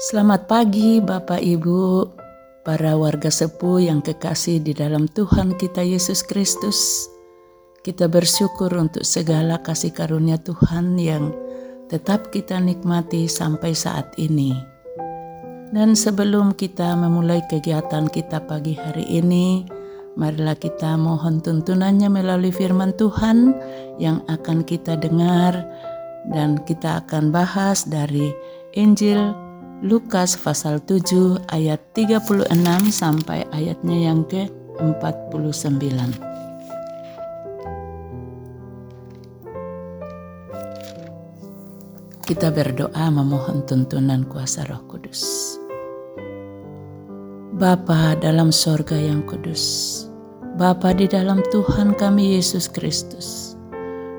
Selamat pagi Bapak Ibu, para warga sepuh yang kekasih di dalam Tuhan kita Yesus Kristus. Kita bersyukur untuk segala kasih karunia Tuhan yang tetap kita nikmati sampai saat ini. Dan sebelum kita memulai kegiatan kita pagi hari ini, marilah kita mohon tuntunannya melalui firman Tuhan yang akan kita dengar dan kita akan bahas dari Injil Lukas pasal 7 ayat 36 sampai ayatnya yang ke-49. Kita berdoa memohon tuntunan kuasa roh kudus. Bapa dalam sorga yang kudus, Bapa di dalam Tuhan kami Yesus Kristus.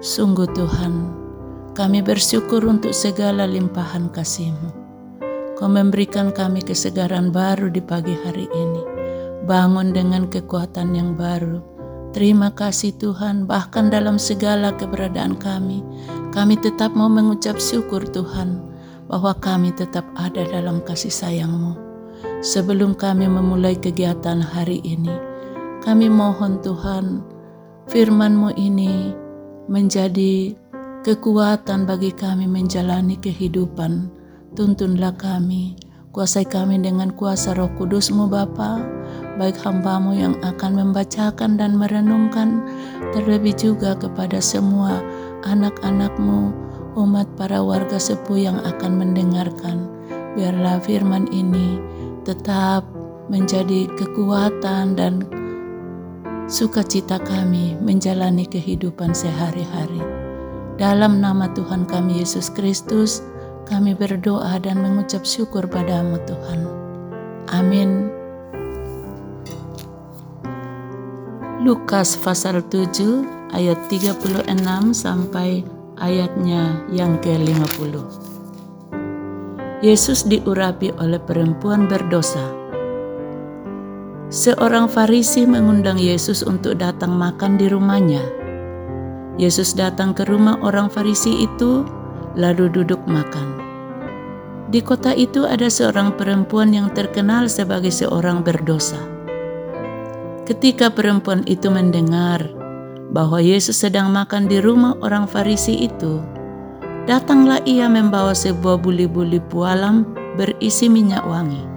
Sungguh Tuhan, kami bersyukur untuk segala limpahan kasih-Mu Kau memberikan kami kesegaran baru di pagi hari ini. Bangun dengan kekuatan yang baru. Terima kasih Tuhan, bahkan dalam segala keberadaan kami, kami tetap mau mengucap syukur Tuhan, bahwa kami tetap ada dalam kasih sayang-Mu. Sebelum kami memulai kegiatan hari ini, kami mohon Tuhan, firman-Mu ini menjadi kekuatan bagi kami menjalani kehidupan Tuntunlah kami, kuasai kami dengan kuasa roh kudusmu Bapa, baik hambamu yang akan membacakan dan merenungkan, terlebih juga kepada semua anak-anakmu, umat para warga sepuh yang akan mendengarkan. Biarlah firman ini tetap menjadi kekuatan dan sukacita kami menjalani kehidupan sehari-hari. Dalam nama Tuhan kami Yesus Kristus, kami berdoa dan mengucap syukur padamu Tuhan. Amin. Lukas pasal 7 ayat 36 sampai ayatnya yang ke-50. Yesus diurapi oleh perempuan berdosa. Seorang Farisi mengundang Yesus untuk datang makan di rumahnya. Yesus datang ke rumah orang Farisi itu lalu duduk makan. Di kota itu ada seorang perempuan yang terkenal sebagai seorang berdosa. Ketika perempuan itu mendengar bahwa Yesus sedang makan di rumah orang Farisi itu, datanglah ia membawa sebuah buli-buli pualam berisi minyak wangi.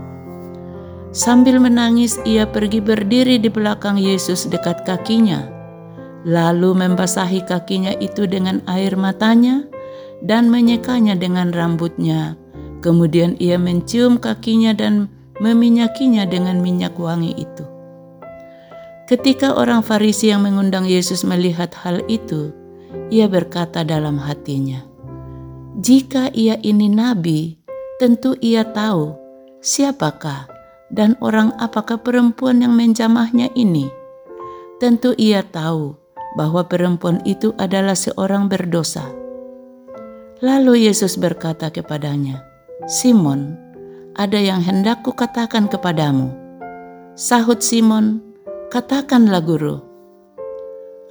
Sambil menangis, ia pergi berdiri di belakang Yesus dekat kakinya, lalu membasahi kakinya itu dengan air matanya dan menyekanya dengan rambutnya. Kemudian ia mencium kakinya dan meminyakinya dengan minyak wangi itu. Ketika orang Farisi yang mengundang Yesus melihat hal itu, ia berkata dalam hatinya, "Jika ia ini nabi, tentu ia tahu siapakah dan orang apakah perempuan yang menjamahnya ini. Tentu ia tahu bahwa perempuan itu adalah seorang berdosa." Lalu Yesus berkata kepadanya, "Simon, ada yang hendak kukatakan kepadamu." Sahut Simon, "Katakanlah, Guru."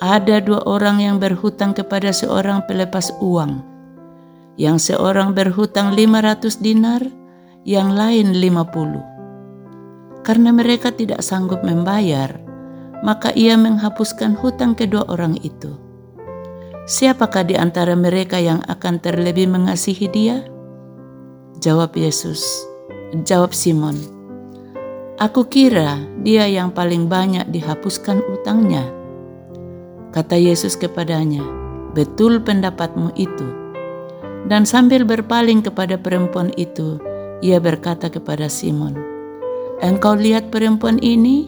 Ada dua orang yang berhutang kepada seorang pelepas uang. Yang seorang berhutang 500 dinar, yang lain 50. Karena mereka tidak sanggup membayar, maka ia menghapuskan hutang kedua orang itu. Siapakah di antara mereka yang akan terlebih mengasihi dia? Jawab Yesus, jawab Simon. Aku kira dia yang paling banyak dihapuskan utangnya. Kata Yesus kepadanya, betul pendapatmu itu. Dan sambil berpaling kepada perempuan itu, ia berkata kepada Simon, Engkau lihat perempuan ini?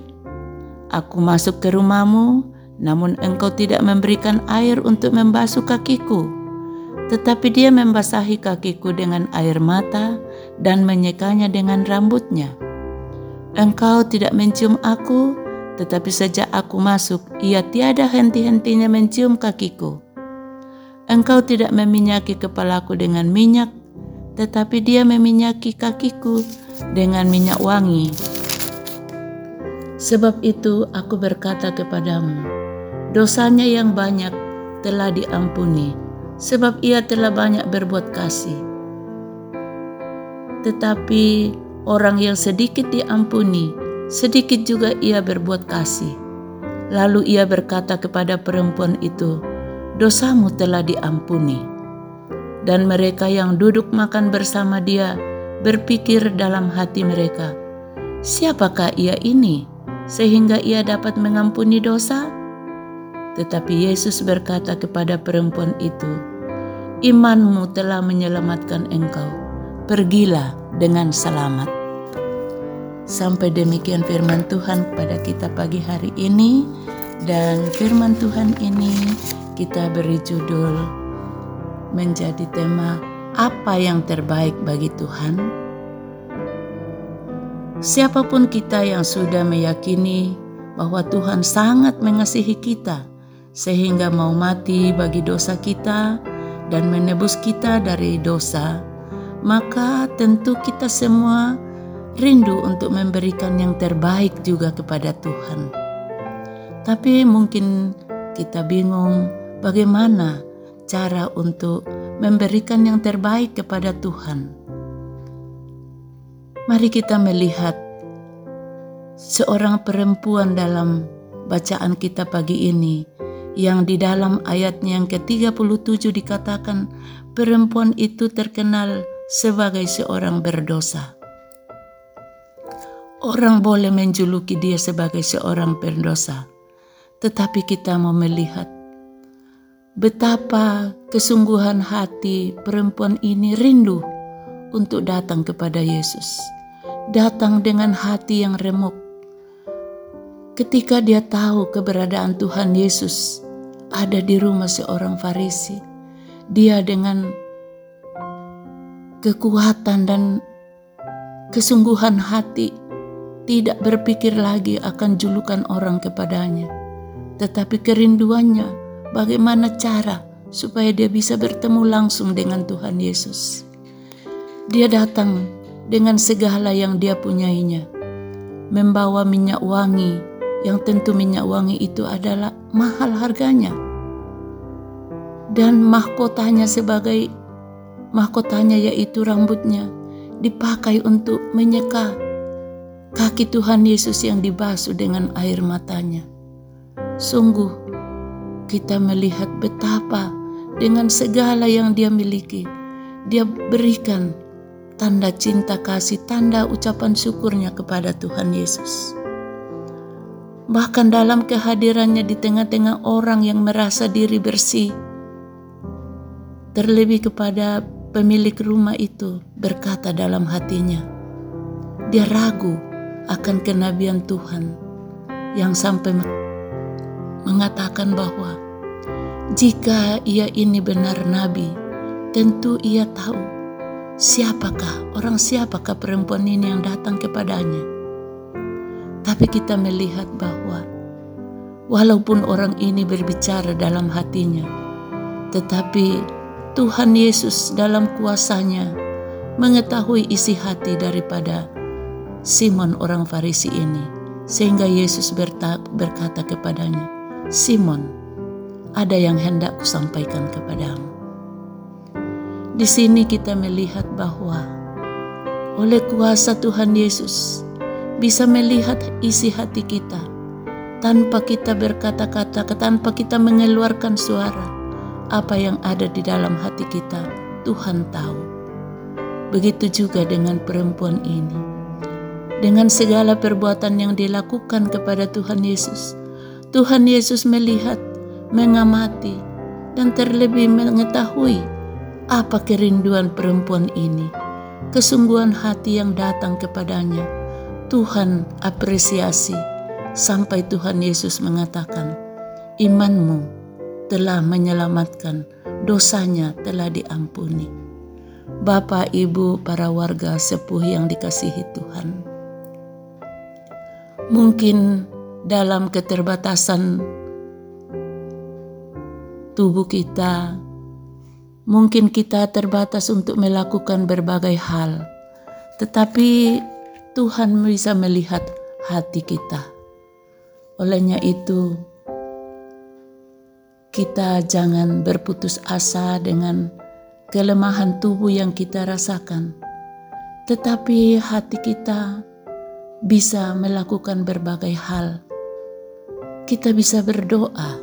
Aku masuk ke rumahmu namun engkau tidak memberikan air untuk membasuh kakiku, tetapi dia membasahi kakiku dengan air mata dan menyekanya dengan rambutnya. Engkau tidak mencium aku, tetapi sejak aku masuk, ia tiada henti-hentinya mencium kakiku. Engkau tidak meminyaki kepalaku dengan minyak, tetapi dia meminyaki kakiku dengan minyak wangi. Sebab itu aku berkata kepadamu, dosanya yang banyak telah diampuni, sebab ia telah banyak berbuat kasih. tetapi orang yang sedikit diampuni, sedikit juga ia berbuat kasih. Lalu ia berkata kepada perempuan itu, "Dosamu telah diampuni." Dan mereka yang duduk makan bersama dia berpikir dalam hati mereka, "Siapakah ia ini sehingga ia dapat mengampuni dosa?" Tetapi Yesus berkata kepada perempuan itu, "Imanmu telah menyelamatkan engkau." pergilah dengan selamat. Sampai demikian firman Tuhan pada kita pagi hari ini dan firman Tuhan ini kita beri judul menjadi tema apa yang terbaik bagi Tuhan. Siapa pun kita yang sudah meyakini bahwa Tuhan sangat mengasihi kita sehingga mau mati bagi dosa kita dan menebus kita dari dosa, maka tentu kita semua rindu untuk memberikan yang terbaik juga kepada Tuhan. Tapi mungkin kita bingung bagaimana cara untuk memberikan yang terbaik kepada Tuhan. Mari kita melihat seorang perempuan dalam bacaan kita pagi ini yang di dalam ayatnya yang ke-37 dikatakan perempuan itu terkenal sebagai seorang berdosa. Orang boleh menjuluki dia sebagai seorang berdosa, tetapi kita mau melihat betapa kesungguhan hati perempuan ini rindu untuk datang kepada Yesus. Datang dengan hati yang remuk. Ketika dia tahu keberadaan Tuhan Yesus ada di rumah seorang Farisi, dia dengan kekuatan dan kesungguhan hati, tidak berpikir lagi akan julukan orang kepadanya, tetapi kerinduannya bagaimana cara supaya dia bisa bertemu langsung dengan Tuhan Yesus. Dia datang dengan segala yang dia punyainya, membawa minyak wangi, yang tentu minyak wangi itu adalah mahal harganya, dan mahkotanya sebagai mahkotanya yaitu rambutnya dipakai untuk menyeka kaki Tuhan Yesus yang dibasuh dengan air matanya. Sungguh kita melihat betapa dengan segala yang dia miliki, dia berikan tanda cinta kasih, tanda ucapan syukurnya kepada Tuhan Yesus. Bahkan dalam kehadirannya di tengah-tengah orang yang merasa diri bersih, terlebih kepada Pemilik rumah itu berkata dalam hatinya, dia ragu akan kenabian Tuhan yang sampai mengatakan bahwa jika ia ini benar nabi, tentu ia tahu siapakah orang siapakah perempuan ini yang datang kepadanya. Tapi kita melihat bahwa walaupun orang ini berbicara dalam hatinya, tetapi Tuhan Yesus dalam kuasanya mengetahui isi hati daripada Simon orang Farisi ini. Sehingga Yesus berkata kepadanya, Simon, ada yang hendak kusampaikan kepadamu. Di sini kita melihat bahwa oleh kuasa Tuhan Yesus bisa melihat isi hati kita tanpa kita berkata-kata, tanpa kita mengeluarkan suara apa yang ada di dalam hati kita, Tuhan tahu. Begitu juga dengan perempuan ini. Dengan segala perbuatan yang dilakukan kepada Tuhan Yesus, Tuhan Yesus melihat, mengamati, dan terlebih mengetahui apa kerinduan perempuan ini, kesungguhan hati yang datang kepadanya. Tuhan apresiasi sampai Tuhan Yesus mengatakan, "Imanmu telah menyelamatkan, dosanya telah diampuni. Bapak, Ibu, para warga sepuh yang dikasihi Tuhan. Mungkin dalam keterbatasan tubuh kita, mungkin kita terbatas untuk melakukan berbagai hal, tetapi Tuhan bisa melihat hati kita. Olehnya itu, kita jangan berputus asa dengan kelemahan tubuh yang kita rasakan. tetapi hati kita bisa melakukan berbagai hal. Kita bisa berdoa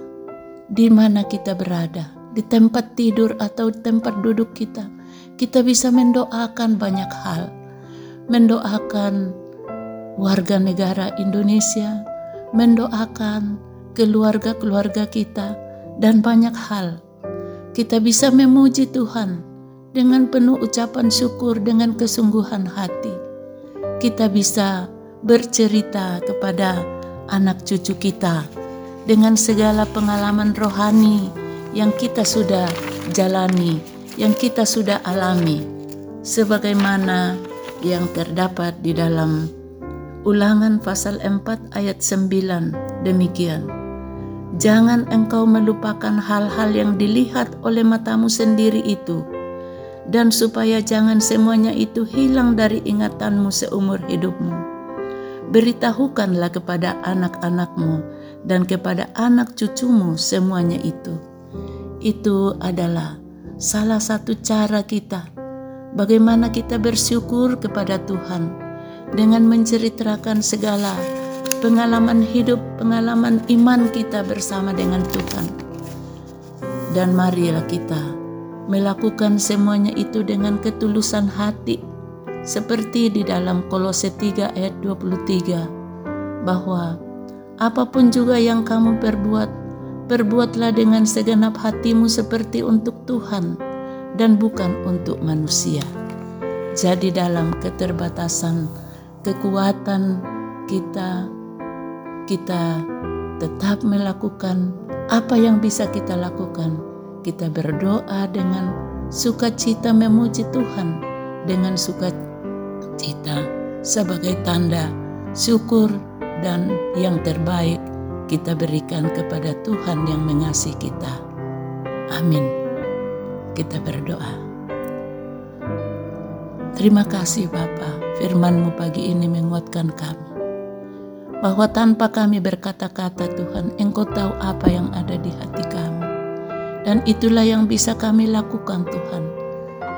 di mana kita berada, di tempat tidur atau tempat duduk kita. Kita bisa mendoakan banyak hal, mendoakan warga negara Indonesia, mendoakan keluarga-keluarga kita, dan banyak hal. Kita bisa memuji Tuhan dengan penuh ucapan syukur dengan kesungguhan hati. Kita bisa bercerita kepada anak cucu kita dengan segala pengalaman rohani yang kita sudah jalani, yang kita sudah alami, sebagaimana yang terdapat di dalam Ulangan pasal 4 ayat 9 demikian. Jangan engkau melupakan hal-hal yang dilihat oleh matamu sendiri itu, dan supaya jangan semuanya itu hilang dari ingatanmu seumur hidupmu. Beritahukanlah kepada anak-anakmu dan kepada anak cucumu semuanya itu. Itu adalah salah satu cara kita bagaimana kita bersyukur kepada Tuhan dengan menceritakan segala pengalaman hidup, pengalaman iman kita bersama dengan Tuhan. Dan marilah kita melakukan semuanya itu dengan ketulusan hati, seperti di dalam Kolose 3 ayat 23, bahwa apa pun juga yang kamu perbuat, perbuatlah dengan segenap hatimu seperti untuk Tuhan dan bukan untuk manusia. Jadi dalam keterbatasan kekuatan kita, kita tetap melakukan apa yang bisa kita lakukan. Kita berdoa dengan sukacita memuji Tuhan, dengan sukacita sebagai tanda syukur dan yang terbaik kita berikan kepada Tuhan yang mengasihi kita. Amin. Kita berdoa. Terima kasih Bapa, firmanmu pagi ini menguatkan kami. Bahwa tanpa kami berkata-kata Tuhan, Engkau tahu apa yang ada di hati kami. Dan itulah yang bisa kami lakukan Tuhan.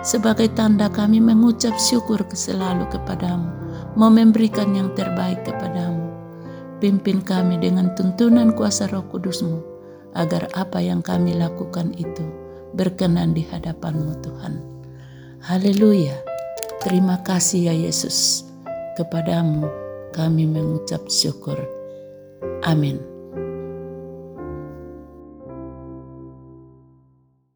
Sebagai tanda kami mengucap syukur selalu kepadamu, mau memberikan yang terbaik kepadamu. Pimpin kami dengan tuntunan kuasa roh kudusmu, agar apa yang kami lakukan itu berkenan di hadapanmu Tuhan. Haleluya. Terima kasih ya Yesus, kepadamu kami mengucap syukur. Amin.